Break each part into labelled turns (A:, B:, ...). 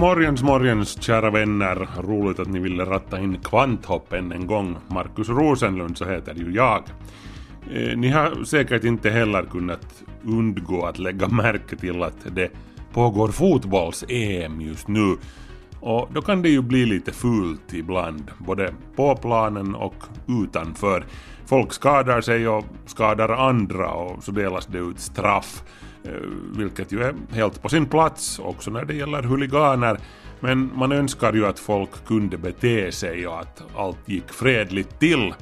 A: Morgens, morgens, kära vänner. Roligt att ni ville ratta in Kvanthopp än en gång. Markus Rosenlund, så heter ju jag. Eh, Ni har säkert inte heller kunnat undgå att lägga märke till att det pågår fotbolls-EM just nu. Och då kan det ju bli lite fult ibland, både på planen och utanför. Folk skadar sig och skadar andra och så delas det ut straff. Eh, vilket ju är helt på sin plats också när det gäller huliganer. Men man önskar ju att folk kunde bete sig och att allt gick fredligt till.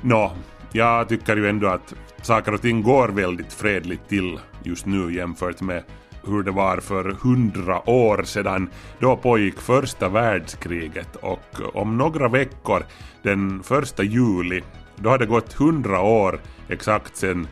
A: Nå, jag tycker ju ändå att saker och ting går väldigt fredligt till just nu jämfört med hur det var för hundra år sedan. Då pågick första världskriget och om några veckor, den första juli, då hade det gått hundra år exakt sedan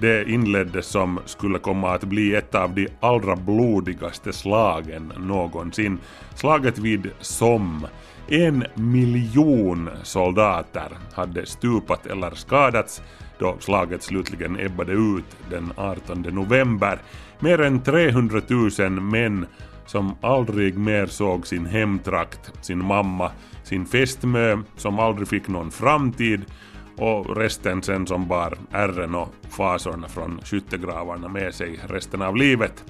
A: det inleddes som skulle komma att bli ett av de allra blodigaste slagen någonsin. Slaget vid Somme. En miljon soldater hade stupat eller skadats då slaget slutligen ebbade ut den 18 november. Mer än 300 000 män som aldrig mer såg sin hemtrakt, sin mamma, sin fästmö som aldrig fick någon framtid och resten sen som bar ärren och fasorna från skyttegravarna med sig resten av livet.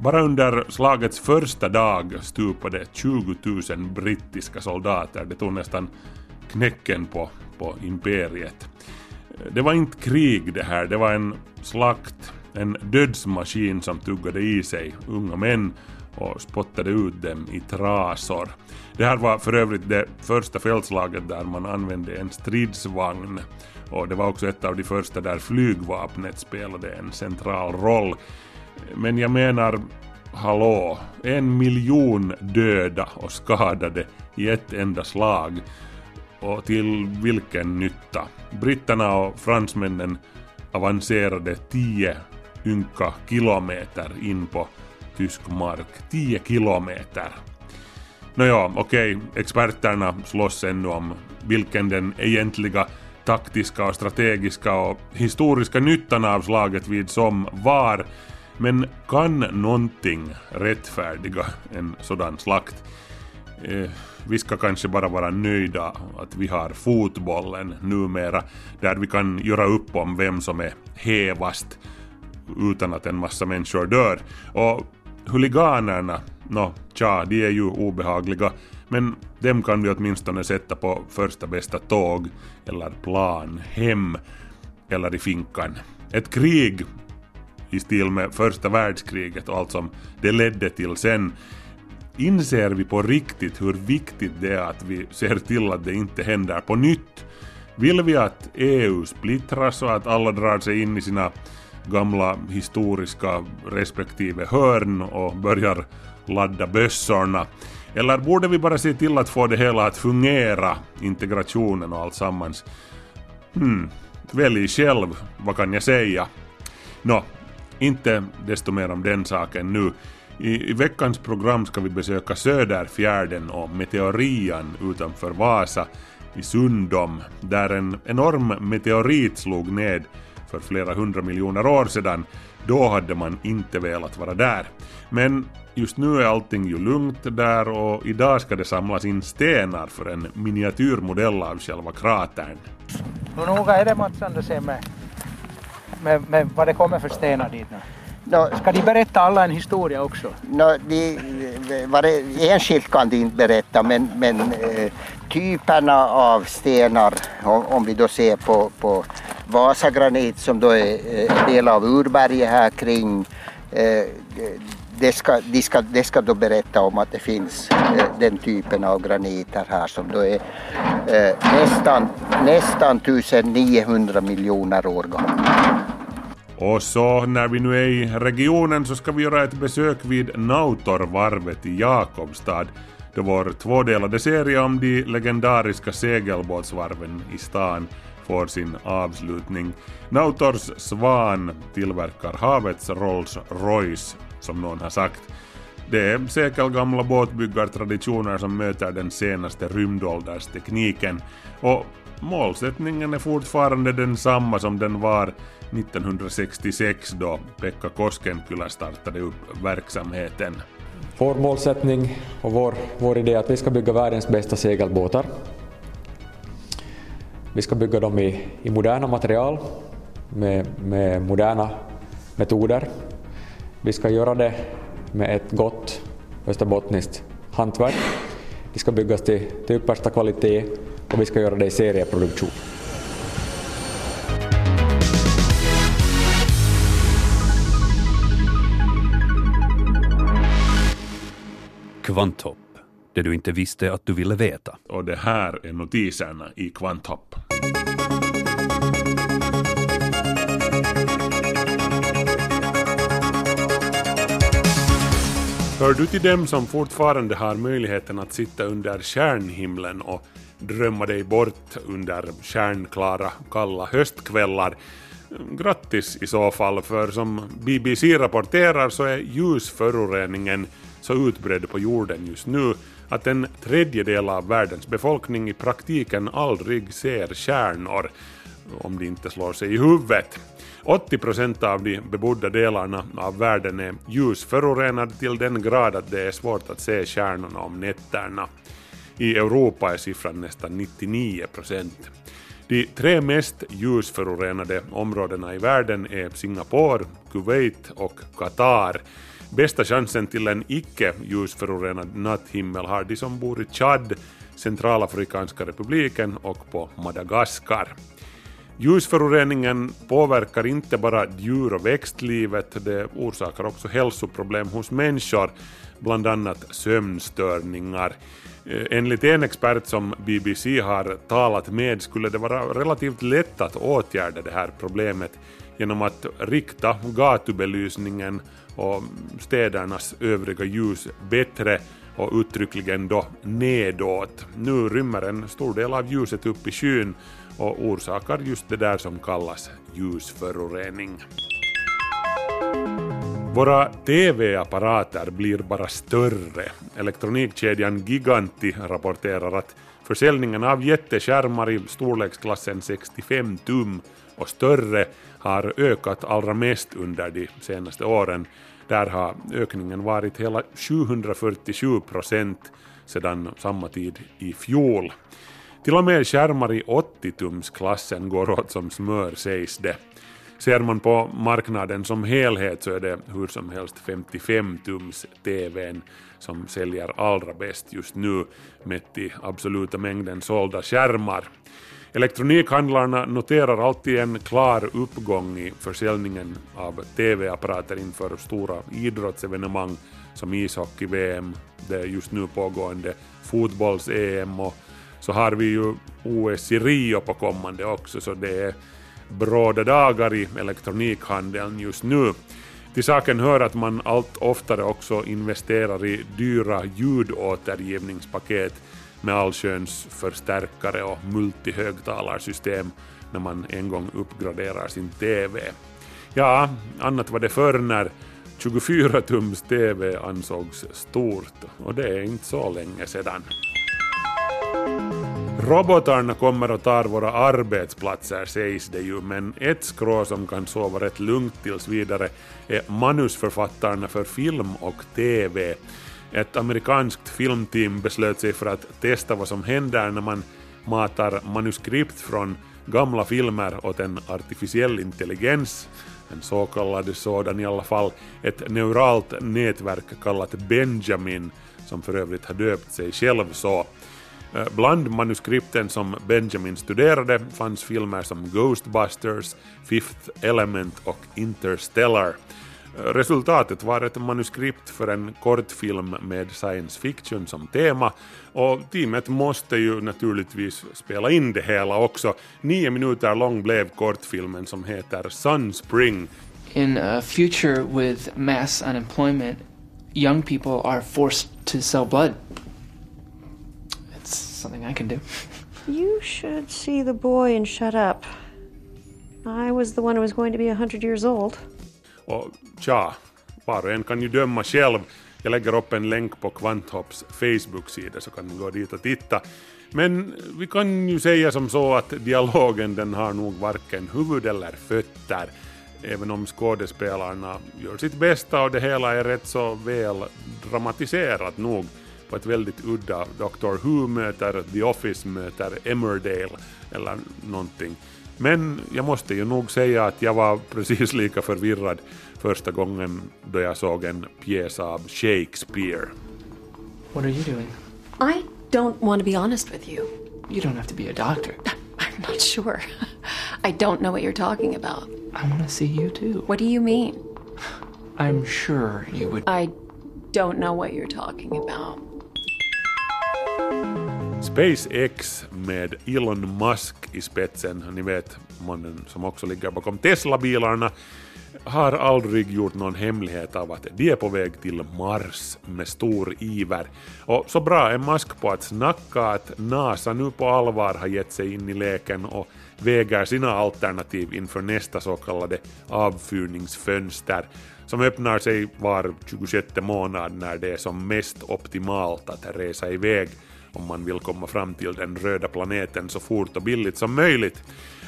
A: Bara under slagets första dag stupade 20 000 brittiska soldater. Det tog nästan knäcken på, på imperiet. Det var inte krig det här, det var en slakt, en dödsmaskin som tuggade i sig unga män och spottade ut dem i trasor. Det här var för övrigt det första fältslaget där man använde en stridsvagn och det var också ett av de första där flygvapnet spelade en central roll. Men jag menar, hallå, en miljon döda och skadade i ett enda slag. Och till vilken nytta? Britterna och fransmännen avancerade 10 ynka kilometer in på tysk mark. 10 kilometer. Nåja, okej, experterna slåss ännu om vilken den egentliga taktiska och strategiska och historiska nyttan av slaget vid som var. Men kan någonting rättfärdiga en sådan slakt? Eh, vi ska kanske bara vara nöjda att vi har fotbollen numera, där vi kan göra upp om vem som är hävast utan att en massa människor dör. Och huliganerna, nå, tja, de är ju obehagliga, men dem kan vi åtminstone sätta på första bästa tåg eller plan hem eller i finkan. Ett krig i stil med första världskriget och allt som det ledde till sen inser vi på riktigt hur viktigt det är att vi ser till att det inte händer på nytt. Vill vi att EU splittras och att alla drar sig in i sina gamla historiska respektive hörn och börjar ladda bössorna? Eller borde vi bara se till att få det hela att fungera, integrationen och allt sammans? Hmm, välj själv, vad kan jag säga? Nå, inte desto mer om den saken nu. I, I veckans program ska vi besöka Söderfjärden och Meteorian utanför Vasa i Sundom, där en enorm meteorit slog ned för flera hundra miljoner år sedan. Då hade man inte velat vara där. Men just nu är allting ju lugnt där och idag ska det samlas in stenar för en miniatyrmodell av själva kratern.
B: Hur noga är det Mats Andersén med, med, med vad det kommer för stenar dit nu?
C: No,
B: Ska de berätta alla en historia också?
C: no, de, vad det, enskilt kan de inte berätta men, men eh, typerna av stenar, om, vi då ser på, på Vasagranit som då är eh, en del av urberget här kring, eh, det, ska, de ska, det ska då berätta om att det finns eh, den typen av graniter här som då är nästan, nästan 1900 miljoner år gamla.
A: Och så när vi nu är i regionen så ska vi göra ett besök vid Nautorvarvet i Jakobstad det vår tvådelade serie om de legendariska segelbåtsvarven i stan får sin avslutning. Nautors Svan tillverkar havets Rolls Royce, som någon har sagt. Det är sekelgamla båtbyggartraditioner som möter den senaste rymdålderstekniken och målsättningen är fortfarande densamma som den var 1966 då Pekka Koskenkylä startade upp verksamheten.
D: Vår målsättning och vår, vår idé är att vi ska bygga världens bästa segelbåtar. Vi ska bygga dem i, i moderna material med, med moderna metoder. Vi ska göra det med ett gott österbottniskt hantverk. De ska byggas till, till yppersta kvalitet och vi ska göra det i serieproduktion.
E: Kvanthopp, det du inte visste att du ville veta.
A: Och det här är notiserna i Kvanthopp. Hör du till dem som fortfarande har möjligheten att sitta under stjärnhimlen och drömma dig bort under stjärnklara, kalla höstkvällar? Grattis i så fall, för som BBC rapporterar så är ljusföroreningen så utbredd på jorden just nu att en tredjedel av världens befolkning i praktiken aldrig ser stjärnor, om de inte slår sig i huvudet. 80 procent av de bebodda delarna av världen är ljusförorenade till den grad att det är svårt att se stjärnorna om nätterna. I Europa är siffran nästan 99 procent. De tre mest ljusförorenade områdena i världen är Singapore, Kuwait och Qatar. Bästa chansen till en icke ljusförorenad natthimmel har de som bor i Chad, Centralafrikanska republiken och på Madagaskar. Ljusföroreningen påverkar inte bara djur och växtlivet, det orsakar också hälsoproblem hos människor, bland annat sömnstörningar. Eh, enligt en expert som BBC har talat med skulle det vara relativt lätt att åtgärda det här problemet genom att rikta gatubelysningen och städernas övriga ljus bättre och uttryckligen då nedåt. Nu rymmer en stor del av ljuset upp i skyn och orsakar just det där som kallas ljusförorening. Våra TV-apparater blir bara större. Elektronikkedjan Giganti rapporterar att försäljningen av jätteskärmar i storleksklassen 65 tum och större har ökat allra mest under de senaste åren. Där har ökningen varit hela 747 procent sedan samma tid i fjol. Till och med skärmar i 80-tumsklassen går åt som smör sägs det. Ser man på marknaden som helhet så är det hur som helst 55-tums TVn som säljer allra bäst just nu mätt i absoluta mängden sålda skärmar. Elektronikhandlarna noterar alltid en klar uppgång i försäljningen av TV-apparater inför stora idrottsevenemang som ishockey-VM, det just nu pågående fotbolls-EM och så har vi ju OS i Rio på kommande också, så det är bråda dagar i elektronikhandeln just nu. Till saken hör att man allt oftare också investerar i dyra ljudåtergivningspaket med allsköns förstärkare och multihögtalarsystem när man en gång uppgraderar sin TV. Ja, annat var det förr när 24 tums TV ansågs stort och det är inte så länge sedan. Robotarna kommer och tar våra arbetsplatser sägs det ju, men ett skrå som kan sova rätt lugnt tills vidare är manusförfattarna för film och TV. Ett amerikanskt filmteam beslöt sig för att testa vad som händer när man matar manuskript från gamla filmer åt en artificiell intelligens, en så kallad sådan i alla fall, ett neuralt nätverk kallat Benjamin, som för övrigt har döpt sig själv så. Eh, bland manuskripten som Benjamin studerade fanns filmer som Ghostbusters, Fifth Element och Interstellar. Eh, resultatet var ett manuskript för en kortfilm med science fiction som tema och teamet måste ju naturligtvis spela in det hela också. Nio minuter lång blev kortfilmen som heter Sunspring
F: In a future with mass unemployment, young people are forced to sell blood. Something I can do.
G: You should see the boy and shut up. I was the one who was going to be a hundred years old.
A: Och tja, var och en kan ju döma själv. Jag lägger upp en länk på Kvanthopps Facebook-sida så kan ni gå dit och titta. Men vi kan ju säga som så att dialogen den har nog varken huvud eller fötter. Även om skådespelarna gör sitt bästa och det hela är rätt så väl dramatiserat nog på ett väldigt udda Doctor Who möter The Office möter Emmerdale eller någonting. Men jag måste ju nog säga att jag var precis lika förvirrad första gången då jag såg en pjäs av Shakespeare.
F: What are you doing?
G: I don't want to be honest with you.
F: You don't have to be a doctor.
G: I'm not sure. I don't know what you're talking about.
F: I want to see you too.
G: What do you mean?
F: I'm sure you would.
G: I don't know what you're talking about.
A: SpaceX med Elon Musk i spetsen, ni vet mannen som också ligger bakom Tesla-bilarna, har aldrig gjort någon hemlighet av att de är på väg till Mars med stor iver. Och så bra är Musk på att snacka att NASA nu på allvar har gett sig in i leken och väger sina alternativ inför nästa så kallade avfyrningsfönster som öppnar sig var 26 månad när det är som mest optimalt att resa iväg om man vill komma fram till den röda planeten så fort och billigt som möjligt.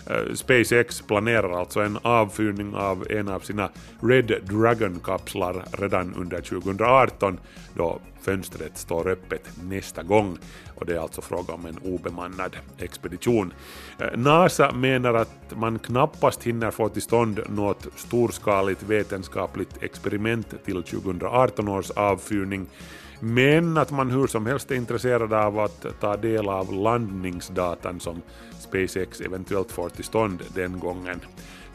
A: Eh, SpaceX planerar alltså en avfyrning av en av sina Red Dragon-kapslar redan under 2018 då fönstret står öppet nästa gång och det är alltså fråga om en obemannad expedition. Eh, NASA menar att man knappast hinner få till stånd något storskaligt vetenskapligt experiment till 2018 års avfyrning men att man hur som helst är intresserad av att ta del av landningsdatan som SpaceX eventuellt får till stånd den gången.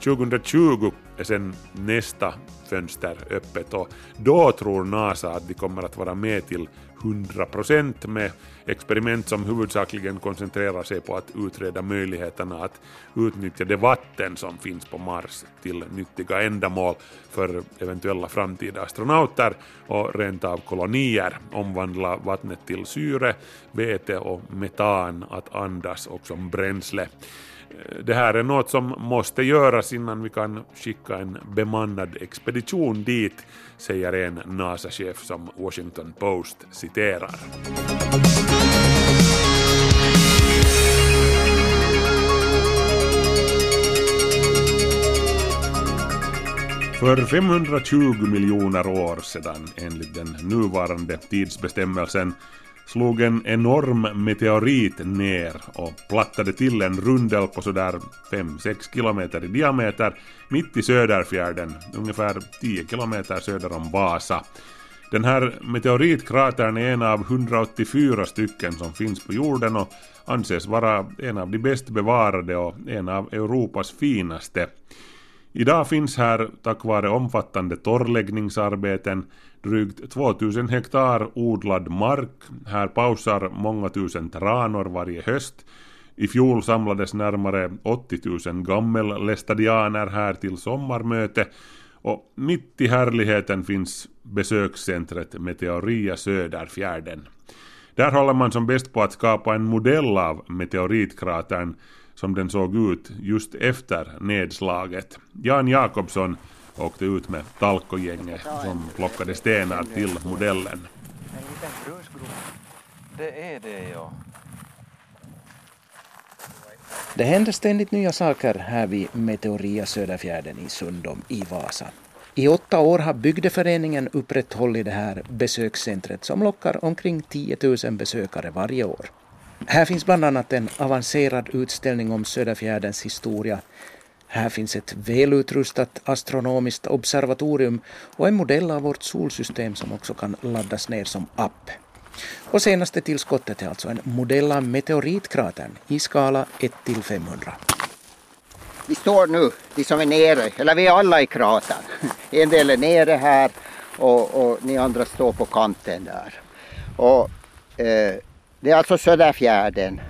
A: 2020 är sen nästa fönster öppet och då tror NASA att de kommer att vara med till 100% med experiment som huvudsakligen koncentrerar sig på att utreda möjligheterna att utnyttja det vatten som finns på Mars till nyttiga ändamål för eventuella framtida astronauter och rent av kolonier, omvandla vattnet till syre, vete och metan att andas och som bränsle. Det här är något som måste göras innan vi kan skicka en bemannad expedition dit, säger en NASA-chef som Washington Post citerar. För 520 miljoner år sedan, enligt den nuvarande tidsbestämmelsen, slog en enorm meteorit ner och plattade till en rundel på sådär 5-6 kilometer i diameter mitt i Söderfjärden, ungefär 10 kilometer söder om Vasa. Den här meteoritkratern är en av 184 stycken som finns på jorden och anses vara en av de bäst bevarade och en av Europas finaste. Idag finns här tack vare omfattande torrläggningsarbeten drygt 2000 hektar odlad mark. Här pausar många tusen tranor varje höst. I fjol samlades närmare 80 000 gammellästadianer här till sommarmöte och mitt i härligheten finns besökscentret Meteoria Söderfjärden. Där håller man som bäst på att skapa en modell av meteoritkratern som den såg ut just efter nedslaget. Jan Jakobsson åkte ut med Talkogänget som plockade stenar till modellen.
B: En liten grusgrop. Det är det, ja.
H: Det händer ständigt nya saker här vid Meteoria Söderfjärden i Sundom i Vasa. I åtta år har bygdeföreningen upprätthållit det här besökscentret som lockar omkring 10 000 besökare varje år. Här finns bland annat en avancerad utställning om Söderfjärdens historia. Här finns ett välutrustat astronomiskt observatorium och en modell av vårt solsystem som också kan laddas ner som app. Och senaste tillskottet är alltså en modell av meteoritkratern i skala 1 till 500.
C: Vi står nu, vi som är nere, eller vi är alla i kratern. En del är nere här och, och ni andra står på kanten där. Och, eh, det är alltså Söderfjärden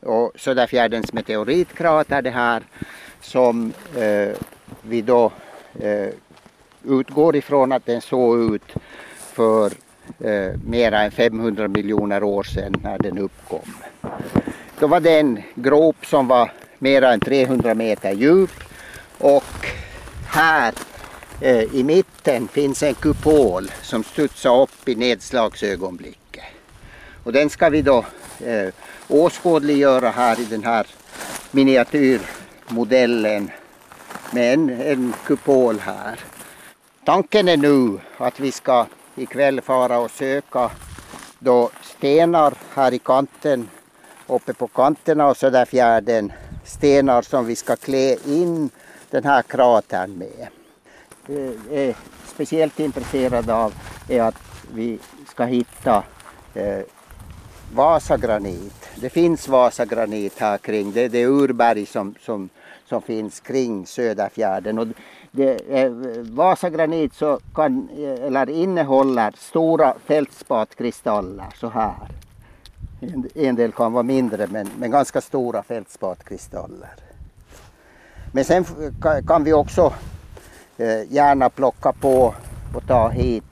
C: och Söderfjärdens meteoritkrater det här som eh, vi då eh, utgår ifrån att den såg ut för eh, mera än 500 miljoner år sedan när den uppkom. Då var det en grop som var mera än 300 meter djup och här eh, i mitten finns en kupol som studsar upp i nedslagsögonblicket. Och den ska vi då eh, åskådliggöra här i den här miniatyrmodellen med en, en kupol här. Tanken är nu att vi ska ikväll fara och söka då stenar här i kanten, uppe på kanterna och så där fjärden, Stenar som vi ska klä in den här kratern med. Det jag är speciellt intresserad av är att vi ska hitta eh, Vasagranit. Det finns Vasagranit här kring. Det är det urberg som, som, som finns kring Söderfjärden. Och det, eh, Vasagranit så kan, eh, eller innehåller stora fältspatkristaller så här. En, en del kan vara mindre men, men ganska stora fältspatkristaller. Men sen kan, kan vi också eh, gärna plocka på och ta hit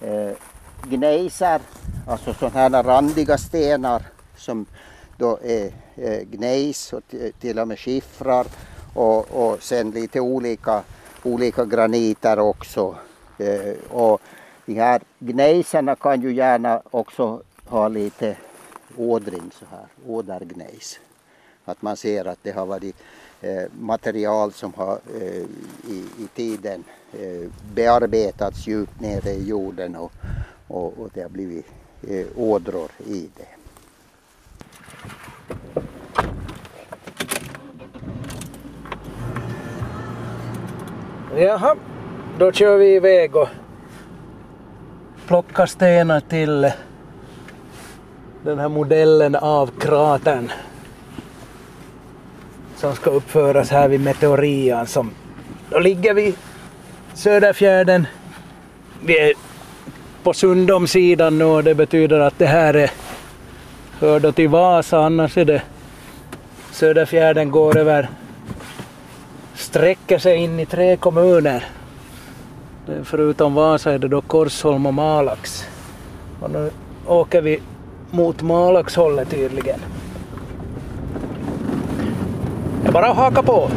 C: eh, gneiser, alltså sådana här randiga stenar som då är gnejs gneis och till och med skiffrar och, och sen lite olika, olika graniter också. Eh, och de här gneiserna kan ju gärna också ha lite ådring så här, ådergnejs. Att man ser att det har varit eh, material som har eh, i, i tiden bearbetats djupt nere i jorden och, och, och det har blivit eh, ådror i det.
B: Jaha, då kör vi iväg och plockar stenar till eh, den här modellen av kratern som ska uppföras här vid Meteorian som då ligger vi Söderfjärden. Vi är på Sundomsidan nu och det betyder att det här är, hör då till Vasa annars är det Söderfjärden går över sträcker sig in i tre kommuner. Förutom Vasa är det då Korsholm och Malax. Och nu åker vi mot Malaxhållet tydligen. Det är bara att haka på.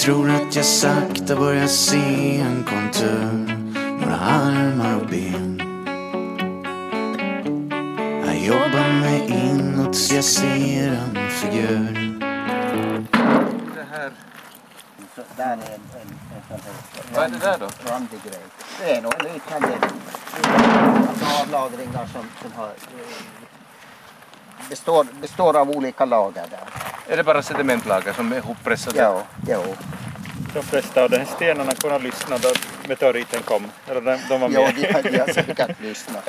I: Tror att jag sakta börjar se en kontur Några armar och ben Jag jobbar mig inåt så jag ser en figur
B: Det här.
C: Så där är en, en, en sån här
B: Vad är det där då?
C: randig grej. Det är nog liknande alltså avlagringar som, som har, består, består av olika lager där.
J: Är det bara sedimentlager som är ihoppressade?
C: Ja, ja.
K: De flesta av de här stenarna kunde ha lyssnat då meteoriten kom. Eller de, de var med.
C: Ja, de, de har säkert lyssnat.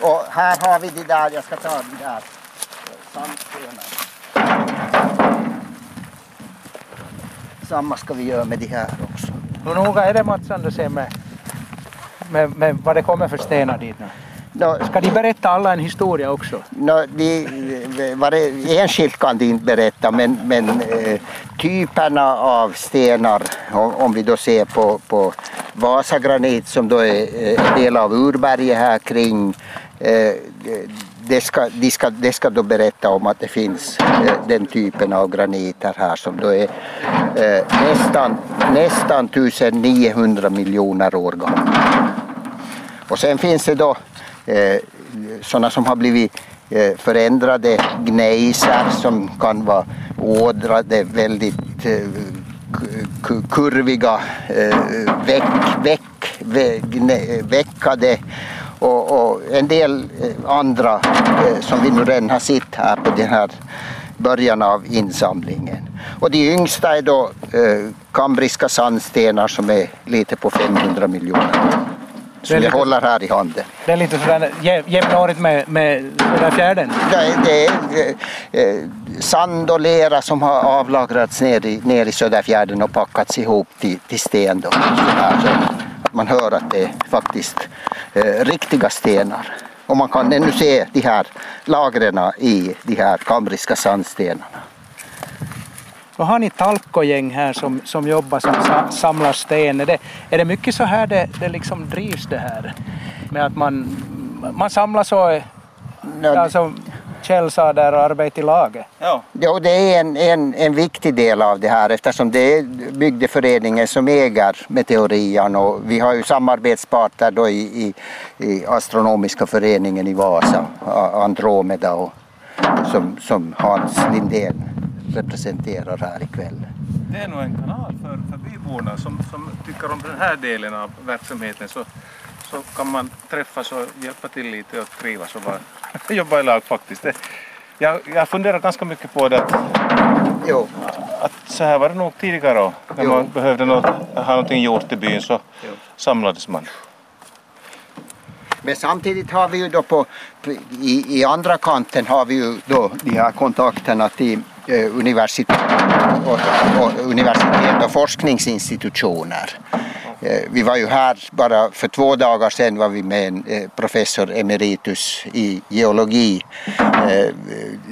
C: Och här har vi de där, jag ska ta de där sandstenarna. Samma ska vi göra med de här också.
B: Hur noga är det Mats Andersén med, med, med vad det kommer för stenar dit nu? Ska de berätta alla en historia också?
C: No, de, det, enskilt kan de inte berätta men, men eh, typerna av stenar om, om vi då ser på, på Vasagranit som då är eh, en del av urberget här kring eh, det ska, de ska, de ska då berätta om att det finns eh, den typen av graniter här som då är eh, nästan, nästan 1900 miljoner år gamla. Och sen finns det då eh, sådana som har blivit eh, förändrade gnejsar som kan vara ådrade, väldigt eh, kurviga, eh, väck, väck, vä, veckade och, och en del eh, andra eh, som vi nu redan har sett här på den här början av insamlingen. Och de yngsta är då eh, kambriska sandstenar som är lite på 500 miljoner. Som jag
B: lite-
C: håller här i handen.
B: Det är lite sådär jäm- jämnårigt med, med den fjärden.
C: Det, det är eh, eh, sand och lera som har avlagrats ner i, ner i Söderfjärden och packats ihop till, till sten. Då. Man hör att det är faktiskt eh, riktiga stenar. Och man kan ännu se de här lagren i de här kambriska sandstenarna.
B: Så har ni talkogäng här som, som jobbar som sa, samlar sten. Är det, är det mycket så här det, det liksom drivs det här? Med att man, man samlas och, ja, som Kjell sa där, och arbetar i laget?
K: Ja.
C: Jo, det är en, en, en viktig del av det här eftersom det är bygdeföreningen som äger Meteorian och vi har ju samarbetspartner då i, i, i Astronomiska föreningen i Vasa, Andromeda och som, som Hans Lindén representerar här ikväll.
J: Det är nog en kanal för, för byborna som, som tycker om den här delen av verksamheten så, så kan man träffas och hjälpa till lite och trivas och bara jobba i lag faktiskt. Det, jag, jag funderar ganska mycket på det att,
C: jo.
J: att så här var det nog tidigare när man behövde något, ha någonting gjort i byn så samlades man.
C: Men samtidigt har vi ju då på, i, i andra kanten har vi ju då de här kontakterna till eh, universitet, och, och, universitet och forskningsinstitutioner. Eh, vi var ju här bara för två dagar sedan var vi med en eh, professor emeritus i geologi eh,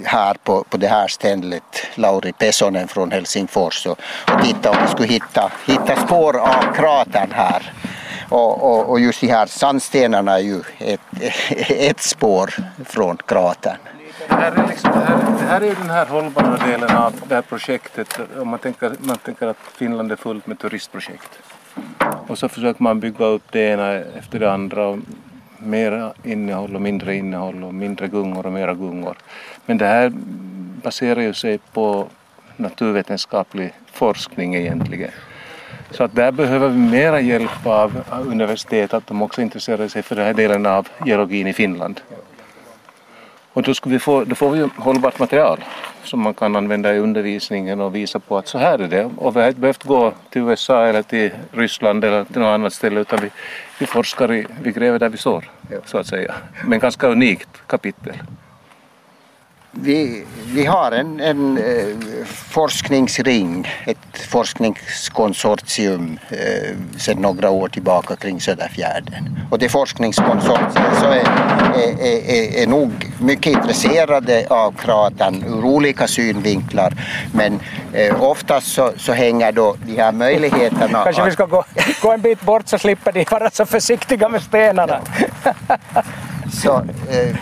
C: här på, på det här stället, Lauri Pesonen från Helsingfors och, och tittade om vi skulle hitta, hitta spår av kratern här. Och, och, och just de här sandstenarna är ju ett, ett spår från kratern.
J: Det här, är liksom, det, här, det här är ju den här hållbara delen av det här projektet. Om man tänker, man tänker att Finland är fullt med turistprojekt. Och så försöker man bygga upp det ena efter det andra. Och mera innehåll och mindre innehåll och mindre gungor och mera gungor. Men det här baserar ju sig på naturvetenskaplig forskning egentligen. Så att där behöver vi mera hjälp av universitet att de också intresserar sig för den här delen av geologin i Finland. Och då, vi få, då får vi hållbart material som man kan använda i undervisningen och visa på att så här är det. Och vi har inte behövt gå till USA eller till Ryssland eller till något annat ställe utan vi, vi forskar, i, vi gräver där vi står så att säga. Men ganska unikt kapitel.
C: Vi, vi har en, en eh, forskningsring, ett forskningskonsortium eh, sedan några år tillbaka kring Söderfjärden. Och det forskningskonsortiet så är, är, är, är nog mycket intresserade av kratern ur olika synvinklar. Men eh, oftast så, så hänger då de här möjligheterna...
B: Kanske vi ska gå, gå en bit bort så slipper de vara så försiktiga med stenarna.
C: Så, eh,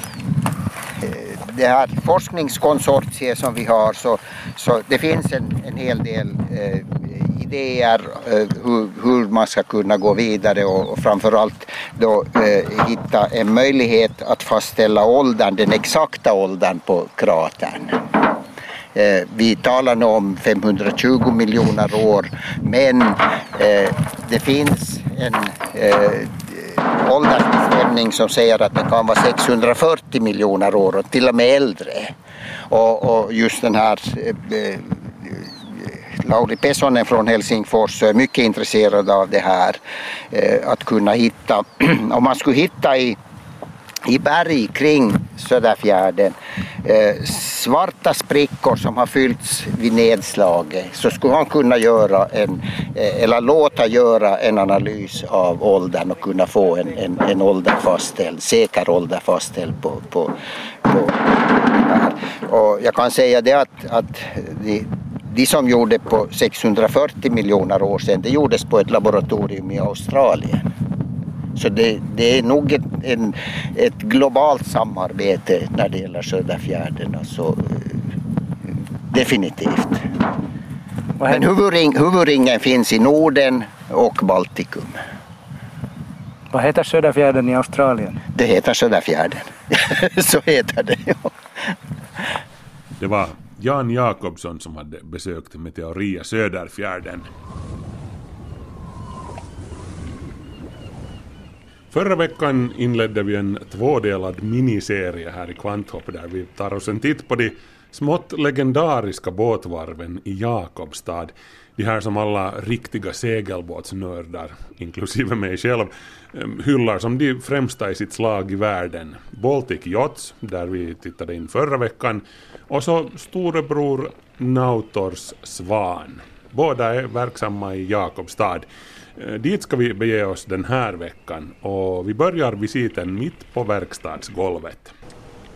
C: det här forskningskonsortiet som vi har så, så det finns en, en hel del eh, idéer eh, hur, hur man ska kunna gå vidare och, och framförallt då eh, hitta en möjlighet att fastställa åldern, den exakta åldern på kratern. Eh, vi talar nu om 520 miljoner år men eh, det finns en eh, åldersbestämning som säger att det kan vara 640 miljoner år och till och med äldre. Och, och just den här eh, eh, Lauri Pesonen från Helsingfors är mycket intresserad av det här. Eh, att kunna hitta, om man skulle hitta i i berg kring Söderfjärden eh, svarta sprickor som har fyllts vid nedslaget så skulle han kunna göra en, eh, eller låta göra en analys av åldern och kunna få en, en, en ålder fastställd, säker ålder fastställd på, på, på här. Och jag kan säga det att, att de, de som gjorde på 640 miljoner år sedan, det gjordes på ett laboratorium i Australien. Så det, det är nog ett, en, ett globalt samarbete när det gäller Söderfjärden. Alltså, definitivt. Men huvudring, huvudringen finns i Norden och Baltikum.
B: Vad heter Söderfjärden i Australien?
C: Det heter Söderfjärden. Så heter det. Ja.
A: Det var Jan Jakobsson som hade besökt Meteoria Söderfjärden. Förra veckan inledde vi en tvådelad miniserie här i Kvanthopp där vi tar oss en titt på de smått legendariska båtvarven i Jakobstad. De här som alla riktiga segelbåtsnördar, inklusive mig själv, ehm, hyllar som de främsta i sitt slag i världen. Baltic Yachts, där vi tittade in förra veckan, och så storebror Nautors Svan. Båda är verksamma i Jakobstad. Eh, dit ska vi bege oss den här veckan och vi börjar visiten mitt på verkstadsgolvet.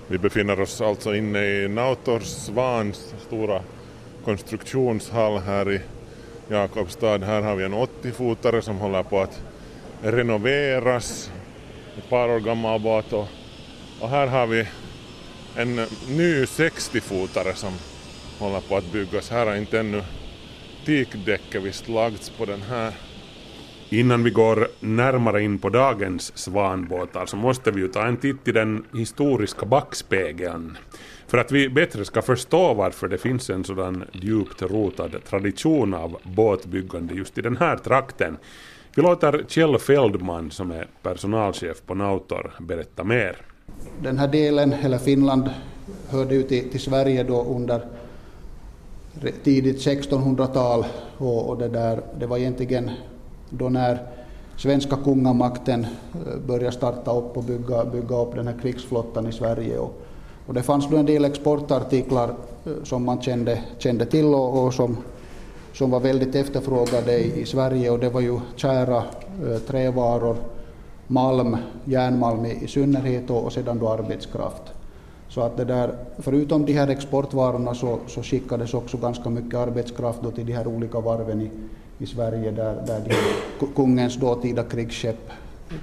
L: Vi befinner oss alltså inne i Nautors Svans stora konstruktionshall här i Jakobstad. Här har vi en 80-fotare som håller på att renoveras. Ett par år gammal båt och, och här har vi en ny 60-fotare som håller på att byggas. Här har inte ännu teakdäcket visst lagts på den här.
A: Innan vi går närmare in på dagens svanbåtar så måste vi ju ta en titt i den historiska backspegeln. För att vi bättre ska förstå varför det finns en sådan djupt rotad tradition av båtbyggande just i den här trakten. Vi låter Kjell Feldman som är personalchef på Nautor berätta mer.
M: Den här delen, eller Finland, hörde ju till, till Sverige då under tidigt 1600-tal och, och det, där, det var egentligen då när svenska kungamakten eh, började starta upp och bygga, bygga upp den här krigsflottan i Sverige. Och, och det fanns då en del exportartiklar eh, som man kände, kände till och, och som, som var väldigt efterfrågade i, i Sverige och det var ju kära äh, trävaror, malm, järnmalm i, i synnerhet och, och sedan då arbetskraft. Så att det där, förutom de här exportvarorna så, så skickades också ganska mycket arbetskraft då till de här olika varven i, i Sverige där, där de, kungens dåtida krigsskepp,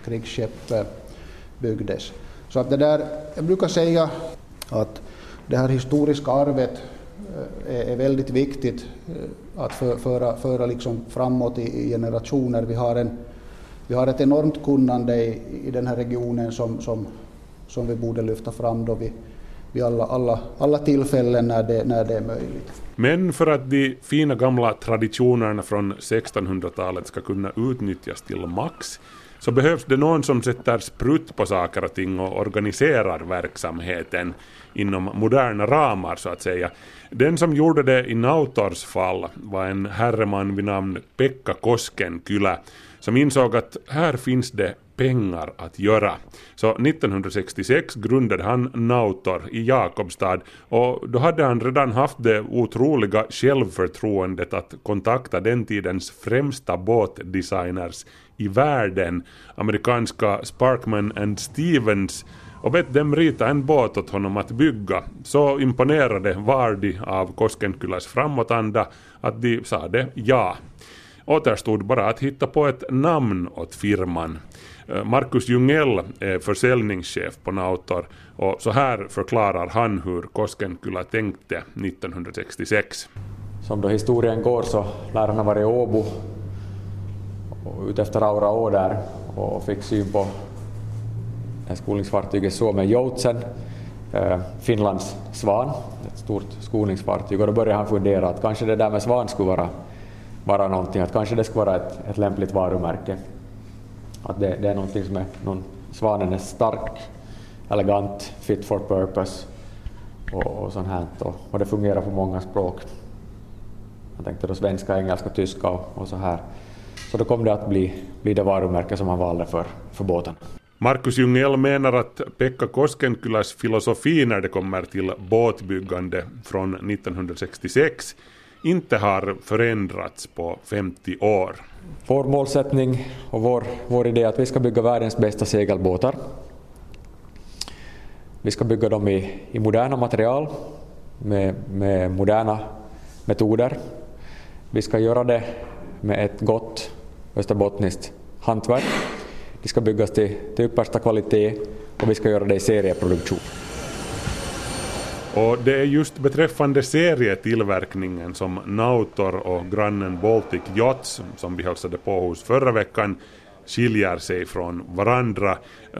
M: krigsskepp eh, byggdes. Så att det där, jag brukar säga att det här historiska arvet eh, är, är väldigt viktigt eh, att för, föra, föra liksom framåt i, i generationer. Vi har, en, vi har ett enormt kunnande i, i den här regionen som, som, som vi borde lyfta fram då vi, vid alla, alla, alla tillfällen när det, när det är möjligt.
A: Men för att de fina gamla traditionerna från 1600-talet ska kunna utnyttjas till max så behövs det någon som sätter sprutt på saker och ting och organiserar verksamheten inom moderna ramar så att säga. Den som gjorde det i Nautors fall var en herreman vid namn Pekka Koskenkylä som insåg att här finns det pengar att göra. Så 1966 grundade han Nautor i Jakobstad och då hade han redan haft det otroliga självförtroendet att kontakta den tidens främsta båtdesigners i världen, amerikanska Sparkman and Stevens och bett dem rita en båt åt honom att bygga. Så imponerade var de av Koskenkyläs framåtanda att de sade ja. Återstod bara att hitta på ett namn åt firman. Eh, Marcus Jungell är försäljningschef på Nautor och så här förklarar han hur Koskenkylä tänkte 1966.
D: Som då historien går så lär han ha varit i Åbo och utefter Aura å där och fick syn på det skolningsfartyget Suomen Joutsen, eh, Finlands Svan, ett stort skolningsfartyg och då började han fundera att kanske det där med Svan skulle vara, vara någonting, att kanske det skulle vara ett, ett lämpligt varumärke. Att det, det är någonting som är, någon, svanen är stark, elegant, fit for purpose och, och sånt här. Och, och det fungerar på många språk. Jag tänkte då svenska, engelska, tyska och, och så här. Så då kom det att bli, bli det varumärke som han valde för, för båten.
A: Markus Jungell menar att Pekka Koskenkyläs filosofi när det kommer till båtbyggande från 1966 inte har förändrats på 50 år.
D: Vår målsättning och vår, vår idé är att vi ska bygga världens bästa segelbåtar. Vi ska bygga dem i, i moderna material med, med moderna metoder. Vi ska göra det med ett gott österbottniskt hantverk. De ska byggas till, till yppersta kvalitet och vi ska göra det i serieproduktion.
A: Och det är just beträffande serietillverkningen som Nautor och grannen Baltic Yachts, som vi hälsade på hos förra veckan, skiljer sig från varandra.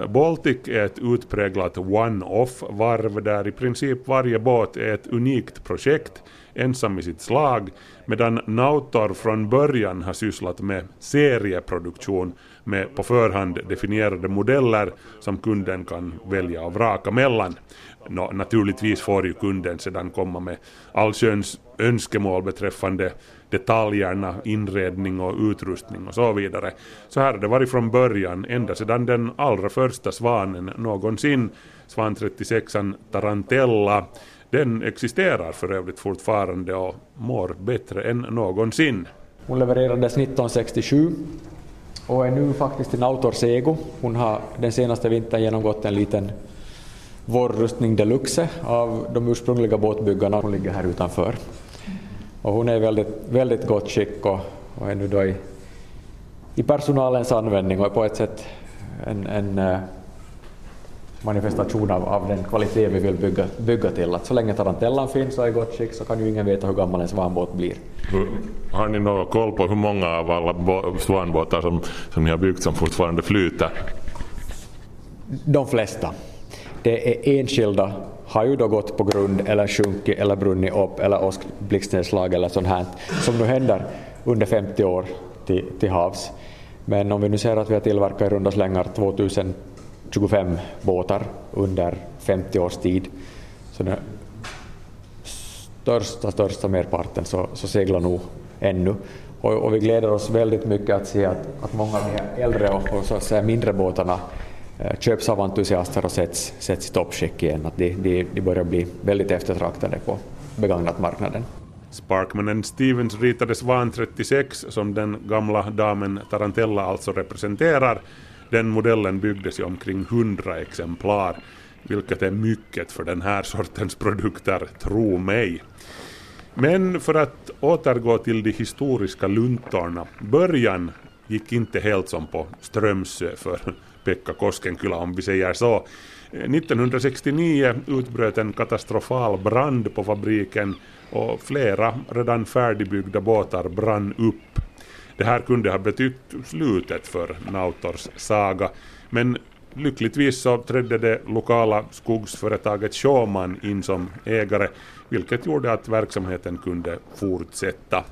A: Baltic är ett utpräglat one-off-varv där i princip varje båt är ett unikt projekt, ensam i sitt slag, medan Nautor från början har sysslat med serieproduktion med på förhand definierade modeller som kunden kan välja och vraka mellan. No, naturligtvis får ju kunden sedan komma med allsköns önskemål beträffande detaljerna, inredning och utrustning och så vidare. Så här har det varit från början, ända sedan den allra första svanen någonsin, Svan 36an Tarantella. Den existerar för övrigt fortfarande och mår bättre än någonsin.
D: Hon levererades 1967 och är nu faktiskt i Nautors ägo. Hon har den senaste vintern genomgått en liten vårrustning deluxe av de ursprungliga båtbyggarna. Hon ligger här utanför. Och hon är i väldigt, väldigt gott skick och, och är nu då i, i personalens användning och är på ett sätt en, en uh, manifestation av, av den kvalitet vi vill bygga, bygga till. Att så länge tarantellan finns och är i gott skick så kan ju ingen veta hur gammal en svanbåt blir.
L: Har ni någon koll på hur många av alla svanbåtar som, som ni har byggt som fortfarande flyter?
D: De flesta. Det är enskilda har ju då gått på grund eller sjunkit eller brunnit upp eller åskblixtnedslag eller sånt här som nu händer under 50 år till, till havs. Men om vi nu ser att vi har tillverkat i runda slängar 2025 båtar under 50 års tid så den största, största merparten så, så seglar nog ännu. Och, och, vi gläder oss väldigt mycket att se att, att många av de här äldre och, och så att säga mindre båtarna Eh, köps av entusiaster och sätts, sätts i toppskick igen. Att de, de, de börjar bli väldigt eftertraktade på begagnatmarknaden.
A: Sparkmanen Stevens ritade Svan 36 som den gamla damen Tarantella alltså representerar. Den modellen byggdes i omkring 100 exemplar, vilket är mycket för den här sortens produkter, tro mig. Men för att återgå till de historiska luntorna, början gick inte helt som på Strömsö för Pekka Koskenkylä om vi säger så. 1969 utbröt en katastrofal brand på fabriken och flera redan färdigbyggda båtar brann upp. Det här kunde ha betytt slutet för Nautors saga, men lyckligtvis så trädde det lokala skogsföretaget Shawman in som ägare, vilket gjorde att verksamheten kunde fortsätta.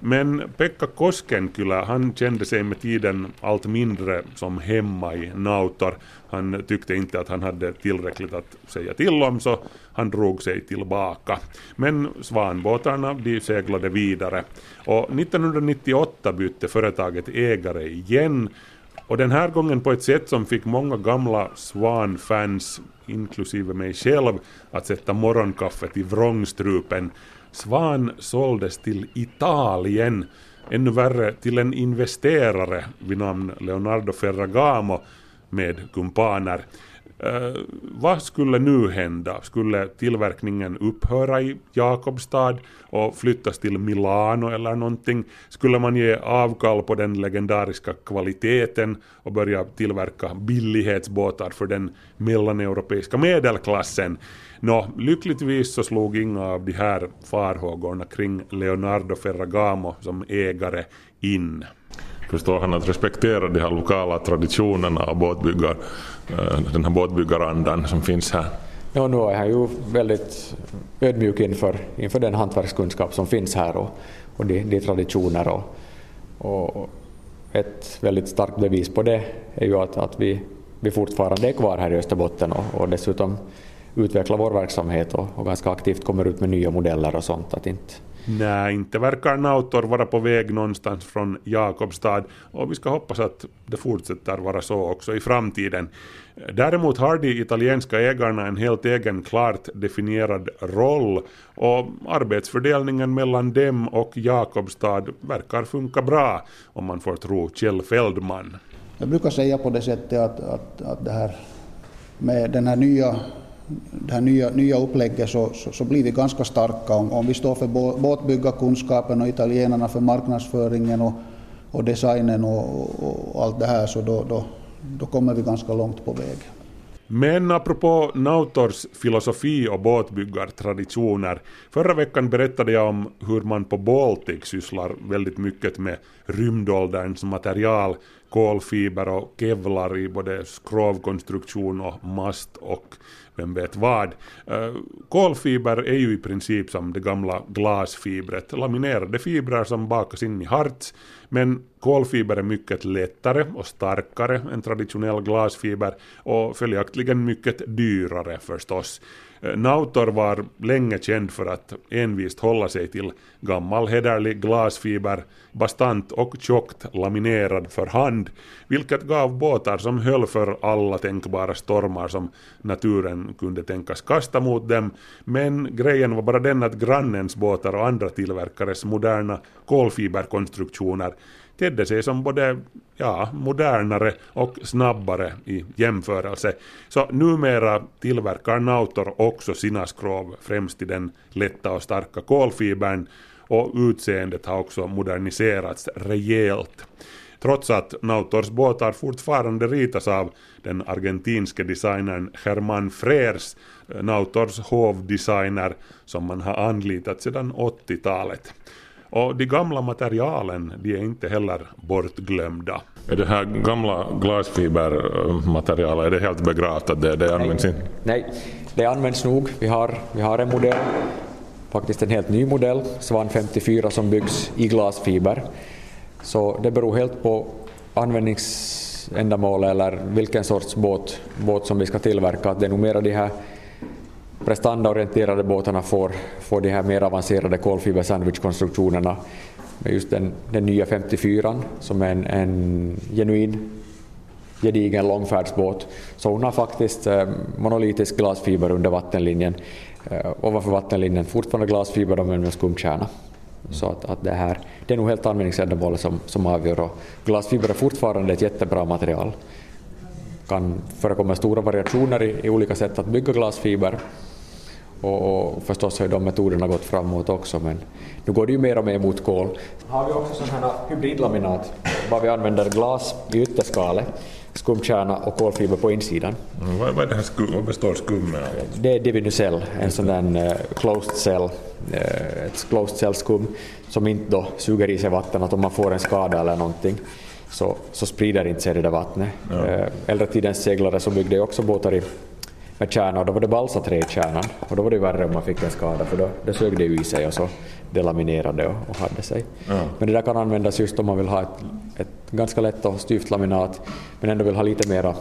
A: Men Pekka Koskenkylä, han kände sig med tiden allt mindre som hemma i Nautor. Han tyckte inte att han hade tillräckligt att säga till om så han drog sig tillbaka. Men svanbåtarna de seglade vidare och 1998 bytte företaget ägare igen och den här gången på ett sätt som fick många gamla Svan-fans, inklusive mig själv, att sätta morgonkaffet i vrångstrupen Svan såldes till Italien, ännu värre till en investerare vid namn Leonardo Ferragamo med kumpaner. Uh, vad skulle nu hända? Skulle tillverkningen upphöra i Jakobstad och flyttas till Milano eller någonting? Skulle man ge avkall på den legendariska kvaliteten och börja tillverka billighetsbåtar för den mellaneuropeiska medelklassen? Nå, lyckligtvis så slog inga av de här farhågorna kring Leonardo Ferragamo som ägare in.
L: Förstår han att respektera de här lokala traditionerna och båtbyggar, eh, den här båtbyggarandan som finns här?
D: Ja, nu är han ju väldigt ödmjuk inför, inför den hantverkskunskap som finns här och, och de, de traditioner. Och, och ett väldigt starkt bevis på det är ju att, att vi, vi fortfarande är kvar här i Österbotten och, och dessutom utvecklar vår verksamhet och, och ganska aktivt kommer ut med nya modeller och sånt. Att inte...
A: Nej, inte verkar Nautor vara på väg någonstans från Jakobstad och vi ska hoppas att det fortsätter vara så också i framtiden. Däremot har de italienska ägarna en helt egen klart definierad roll och arbetsfördelningen mellan dem och Jakobstad verkar funka bra om man får tro Kjell Feldman.
M: Jag brukar säga på det sättet att, att, att det här med den här nya det här nya, nya upplägget så, så, så, blir vi ganska starka. Om, om vi står för båtbyggarkunskapen och italienarna för marknadsföringen och, och designen och, och, allt det här så då, då, då kommer vi ganska långt på väg.
A: Men apropå Nautors filosofi och båtbyggartraditioner. Förra veckan berättade jag om hur man på Baltic sysslar väldigt mycket med rymdålderns material, kolfiber och kevlar i både skrovkonstruktion och mast och vem vet vad. Eh, kolfiber är ju i princip som det gamla glasfibret, laminerade fibrer som bakas in i harts, men kolfiber är mycket lättare och starkare än traditionell glasfiber och följaktligen mycket dyrare förstås. Eh, Nautor var länge känd för att envist hålla sig till gammal hederlig glasfiber, bastant och tjockt laminerad för hand, vilket gav båtar som höll för alla tänkbara stormar som naturen kunde tänkas kasta mot dem, men grejen var bara den att grannens båtar och andra tillverkares moderna kolfiberkonstruktioner tedde sig som både ja, modernare och snabbare i jämförelse. Så numera tillverkar Nautor också sina skrov främst i den lätta och starka kolfibern och utseendet har också moderniserats rejält. Trots att Nautors båtar fortfarande ritas av den argentinske designern Germán Frers, eh, Nautors hovdesigner som man har anlitat sedan 80-talet. Och de gamla materialen, de är inte heller bortglömda.
L: Är det här gamla glasfibermaterialet, är det helt begravt att det, det används inte?
D: Nej, det används nog. Vi har, vi har en modell, faktiskt en helt ny modell, Svan 54, som byggs i glasfiber. Så det beror helt på användningsändamål eller vilken sorts båt, båt som vi ska tillverka. Det är nog mera de här prestandaorienterade båtarna får, får de här mer avancerade kolfiber med just den, den nya 54 som är en, en genuin gedigen långfärdsbåt. Så hon har faktiskt eh, monolitisk glasfiber under vattenlinjen. Eh, ovanför vattenlinjen fortfarande glasfiber men med skumkärna. Så att, att det, här, det är nog helt användningsändamålet som, som avgör. Och glasfiber är fortfarande ett jättebra material kan förekomma stora variationer i, i olika sätt att bygga glasfiber. Och, och förstås har ju de metoderna gått framåt också, men nu går det ju mer och mer mot kol. Har vi också sådana här hybridlaminat, var vi använder glas i ytterskalet, skumkärna och kolfiber på insidan.
L: Mm, vad, vad, är det här skum, vad består skummet av?
D: Det är Divinucell, en sån där uh, closed cell, uh, ett closed cell skum som inte då suger i sig vatten, att om man får en skada eller någonting så, så sprider inte sig det där vattnet. Ja. Uh, äldre tidens seglare så byggde också båtar i med kärna och då var det balsaträ i kärnan och då var det värre om man fick en skada för då det sög det ju i sig och så delaminerade och, och hade sig. Ja. Men det där kan användas just om man vill ha ett, ett ganska lätt och styvt laminat men ändå vill ha lite mera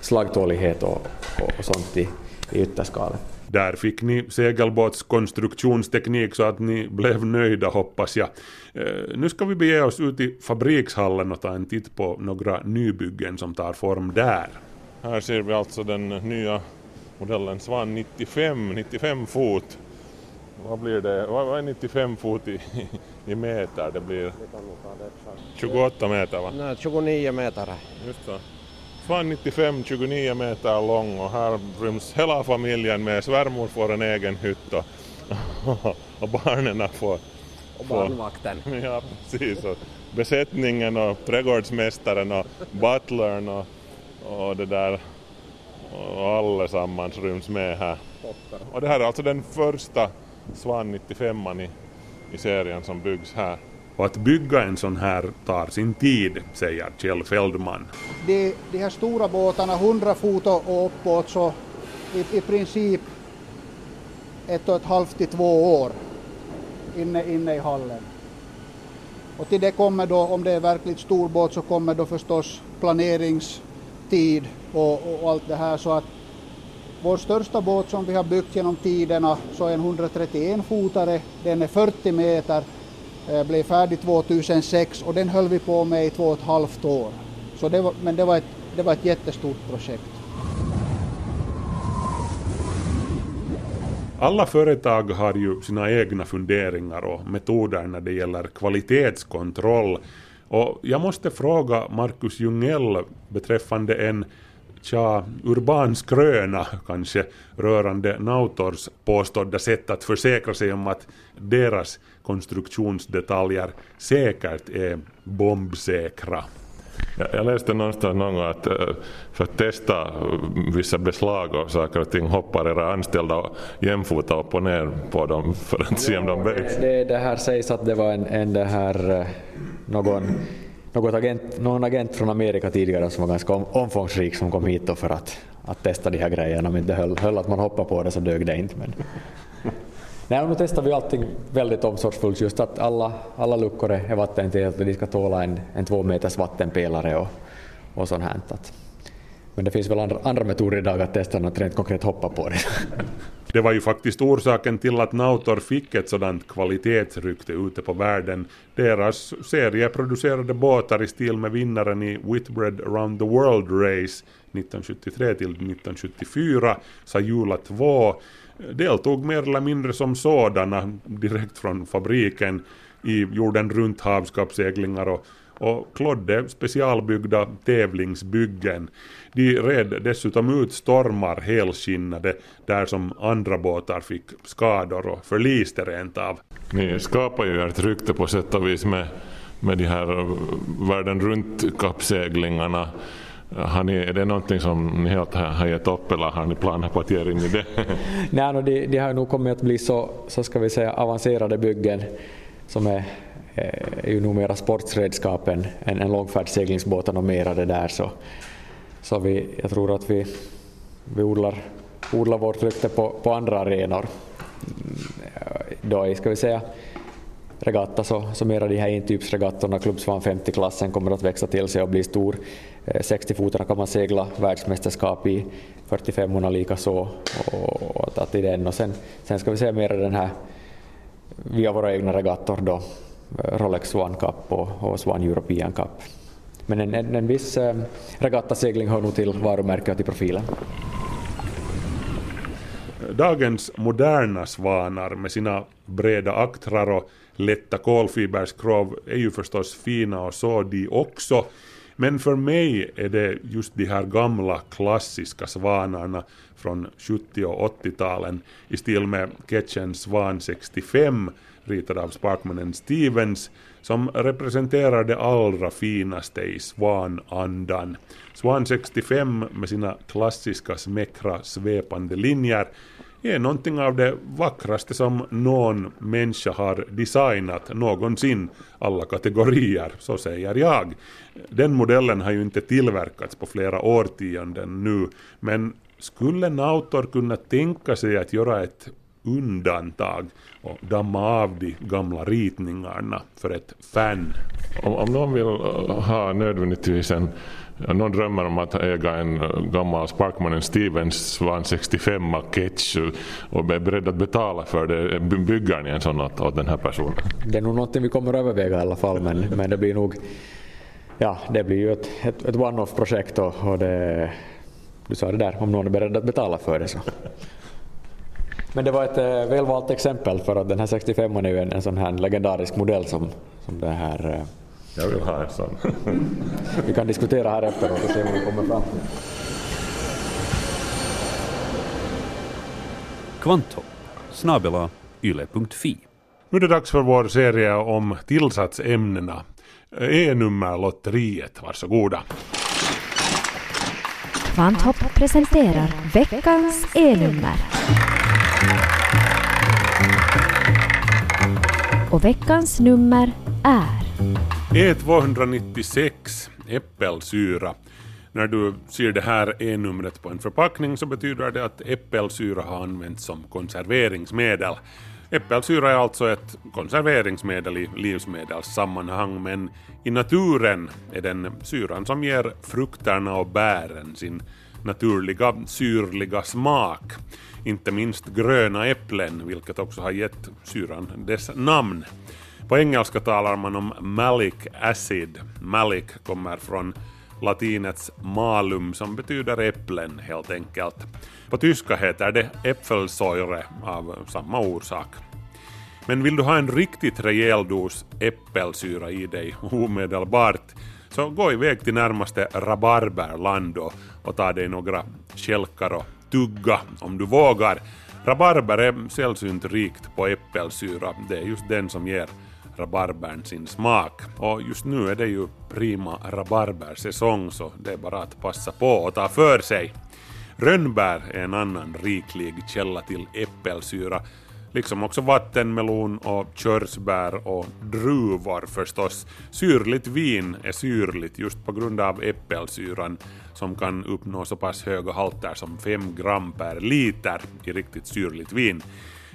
D: slagtålighet och, och, och sånt i, i ytterskalet.
A: Där fick ni segelbåtskonstruktionsteknik så att ni blev nöjda hoppas jag. Eh, nu ska vi bege oss ut i fabrikshallen och ta en titt på några nybyggen som tar form där.
L: Här ser vi alltså den nya modellen Svan 95, 95 fot. Vad blir det? Vad är 95 fot i, i meter? Det blir 28 meter va?
N: Nej, 29 meter.
L: Just så. Svan 95, 29 meter lång och här ryms hela familjen med. Svärmor får en egen hytt och, barnen får...
N: Och barnvakten.
L: Ja, precis. Och besättningen och trädgårdsmästaren och butlern och och det där och allesammans ryms med här. Och det här är alltså den första Svan 95 i, i serien som byggs här.
A: Och att bygga en sån här tar sin tid, säger Kjell Feldman.
M: De, de här stora båtarna, 100 fot och uppåt, så i, i princip ett och ett halvt till två år inne, inne i hallen. Och till det kommer då, om det är verkligt stor båt, så kommer då förstås planeringstid och, och, allt det här så att vår största båt som vi har byggt genom tiderna så är en 131 fotare, den är 40 meter, Eh, blev färdig 2006 och den höll vi på med i två och ett halvt år. Så det var, men det var, ett, det var ett jättestort projekt.
A: Alla företag har ju sina egna funderingar och metoder när det gäller kvalitetskontroll och jag måste fråga Markus Jungell beträffande en tja, urban skröna kanske rörande Nautors påstådda sätt att försäkra sig om att deras konstruktionsdetaljer säkert är bombsäkra.
L: Jag läste någonstans någon gång att eh, för att testa vissa beslag och saker och ting hoppar era anställda jämfota upp och ner på dem för att se om de böjs.
D: Det, det här sägs att det var en, en det här, eh, någon, något agent, någon agent från Amerika tidigare som var ganska omfångsrik som kom hit för att, att testa de här grejerna. Om inte höll, höll att man hoppade på det så dög det inte. Men. Nej, nu testar vi allting väldigt omsorgsfullt, just att alla, alla luckor är vattentäta och de ska tåla en, en två meters vattenpelare och, och sånt här. Men det finns väl andra, andra metoder idag att testa något rent konkret hoppa på det.
A: Det var ju faktiskt orsaken till att Nautor fick ett sådant kvalitetsrykte ute på världen. Deras serie producerade båtar i stil med vinnaren i Whitbread Around the World Race 1973 till 1974, Sajula 2, deltog mer eller mindre som sådana direkt från fabriken. i jorden runt havskappseglingar och, och klodde specialbyggda tävlingsbyggen. De red dessutom ut stormar helskinnade där som andra båtar fick skador och förliste rent av.
L: Ni skapar ju ert rykte på sätt och vis med, med de här världen runt-kappseglingarna. Har ni, är det någonting som ni helt har gett upp eller har ni planer på att ge er in i det?
D: Nej, no, de, de har nog kommit att bli så, så ska vi säga avancerade byggen som är, Eh, är ju nog mera sportredskap än, än, än långfärdsseglingsbåtar och mera det där så, så vi, jag tror att vi, vi odlar, odlar vårt rykte på, på andra arenor. Mm, då är, ska vi säga, regatta så, så mera de här entypsregattorna, Klubbsvan 50-klassen kommer att växa till sig och bli stor. 60-fotarna kan man segla världsmästerskap i, 45orna likaså. Och, och att, att i den och sen, sen ska vi se mera den här via våra egna regattor då, Rolex Swan Cup och, och Swan European Cup. Men en, en, en viss eh, regattasegling hör nog till varumärket och till profilen.
A: Dagens moderna svanar med sina breda aktrar och lätta kolfiberskrov är ju förstås fina och så de också. Men för mig är det just de här gamla klassiska svanarna från 70 och 80-talen i stil med Ketchen Svan 65 ritad av spakmannen Stevens som representerar det allra finaste i svanandan. Svan 65 med sina klassiska smäckra svepande linjer är någonting av det vackraste som någon människa har designat någonsin, alla kategorier, så säger jag. Den modellen har ju inte tillverkats på flera årtionden nu, men skulle Nautor kunna tänka sig att göra ett undantag och damma av de gamla ritningarna för ett fan?
L: Om, om någon vill uh, ha nödvändigtvis en någon drömmer om att äga en uh, gammal Sparkmannen Stevens Svan 65 Ketch och är beredd att betala för det. Bygger ni en sån åt, åt den här personen?
D: Det är nog någonting vi kommer att överväga i alla fall men, men det blir nog ja, det blir ju ett, ett, ett one-off projekt och, och det, du sa det där, om någon är beredd att betala för det så. Men det var ett eh, välvalt exempel för att den här 65 är ju en, en sån här legendarisk modell som, som det här eh,
L: Jag vill ha en sån.
D: vi kan diskutera här efteråt och se vad vi kommer fram till.
E: Kvanthopp snabela yle.fi.
A: Nu är det dags för vår serie om tillsatsämnena. E-nummerlotteriet, varsågoda.
O: Kvanthopp presenterar veckans E-nummer. Och veckans nummer är
A: E296 äppelsyra. När du ser det här E-numret på en förpackning så betyder det att äppelsyra har använts som konserveringsmedel. Äppelsyra är alltså ett konserveringsmedel i livsmedelssammanhang men i naturen är den syran som ger frukterna och bären sin naturliga syrliga smak. Inte minst gröna äpplen, vilket också har gett syran dess namn. På engelska talar man om malic acid. Malic kommer från latinets malum som betyder äpplen helt enkelt. På tyska heter det äppelsäure av samma orsak. Men vill du ha en riktigt rejäl dos äppelsyra i dig omedelbart så gå iväg till närmaste rabarberland och, och ta dig några kälkar och tugga om du vågar. Rabarber är sällsynt rikt på äppelsyra, det är just den som ger rabarbern sin smak. Och just nu är det ju prima rabarbersäsong så det är bara att passa på och ta för sig. Rönnbär är en annan riklig källa till äppelsyra, liksom också vattenmelon och körsbär och druvor förstås. Syrligt vin är syrligt just på grund av äppelsyran som kan uppnå så pass höga halter som 5 gram per liter i riktigt syrligt vin.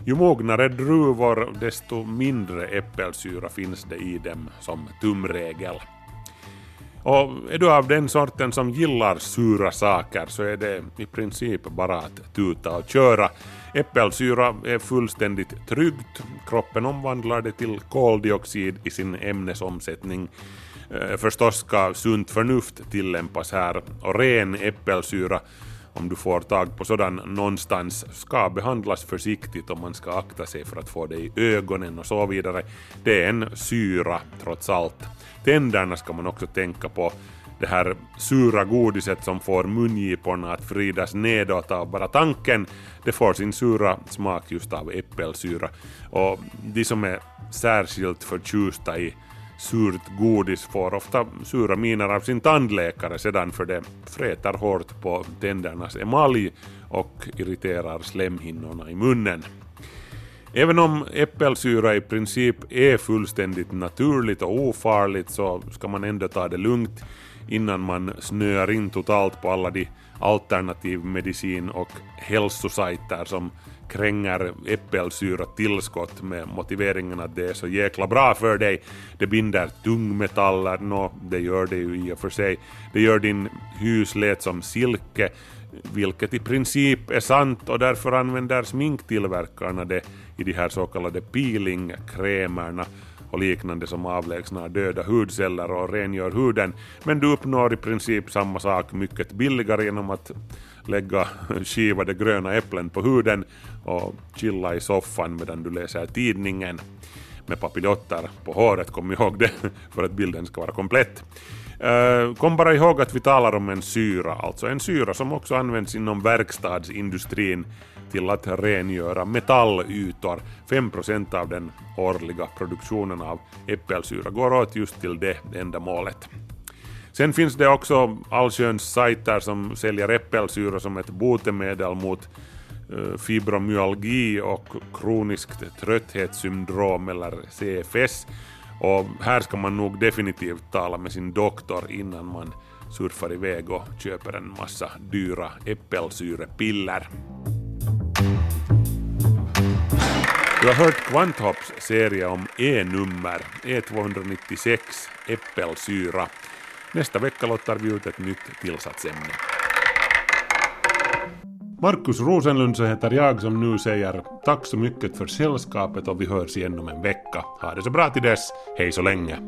A: Ju mognare druvor desto mindre äppelsyra finns det i dem som tumregel. Och är du av den sorten som gillar sura saker så är det i princip bara att tuta och köra. Äppelsyra är fullständigt tryggt, kroppen omvandlar det till koldioxid i sin ämnesomsättning. Eh, förstås ska sunt förnuft tillämpas här och ren äppelsyra om du får tag på sådan någonstans ska behandlas försiktigt och man ska akta sig för att få det i ögonen och så vidare. Det är en syra trots allt. Tänderna ska man också tänka på det här sura godiset som får mungiporna att vridas nedåt av bara tanken, det får sin sura smak just av äppelsyra. Och de som är särskilt förtjusta i surt godis får ofta sura miner av sin tandläkare sedan för det fräter hårt på tändernas emalj och irriterar slemhinnorna i munnen. Även om äppelsyra i princip är fullständigt naturligt och ofarligt så ska man ändå ta det lugnt innan man snöar in totalt på alla de alternativmedicin och hälsosajter som kränger äppelsyra tillskott med motiveringen att det är så jäkla bra för dig. Det binder tungmetaller, nå, det gör det ju i och för sig. Det gör din hyslät som silke, vilket i princip är sant och därför använder sminktillverkarna det i de här så kallade peelingkrämerna och liknande som avlägsnar döda hudceller och rengör huden. Men du uppnår i princip samma sak mycket billigare genom att lägga skivade gröna äpplen på huden och chilla i soffan medan du läser tidningen med papiljotter på håret, kom ihåg det för att bilden ska vara komplett. Eh, kom bara ihåg att vi talar om en syra, alltså en syra som också används inom verkstadsindustrin till att rengöra metallytor. 5% av den årliga produktionen av äppelsyra går åt just till det ändamålet. Sen finns det också allsköns sajter som säljer äppelsyra som ett botemedel mot eh, fibromyalgi och kroniskt trötthetssyndrom eller CFS. Och här ska man nog definitivt tala med sin doktor innan man surfar iväg och köper en massa dyra äppelsyrepiller. Du har hört Quantops serie om E-nummer, E296, äppelsyra. Nästa vecka lottar vi ut ett nytt tillsatsämne. Markus Rosenlund så heter jag som nu säger tack så mycket för sällskapet och vi hörs igen om en vecka. Ha det så bra till dess, hej så länge!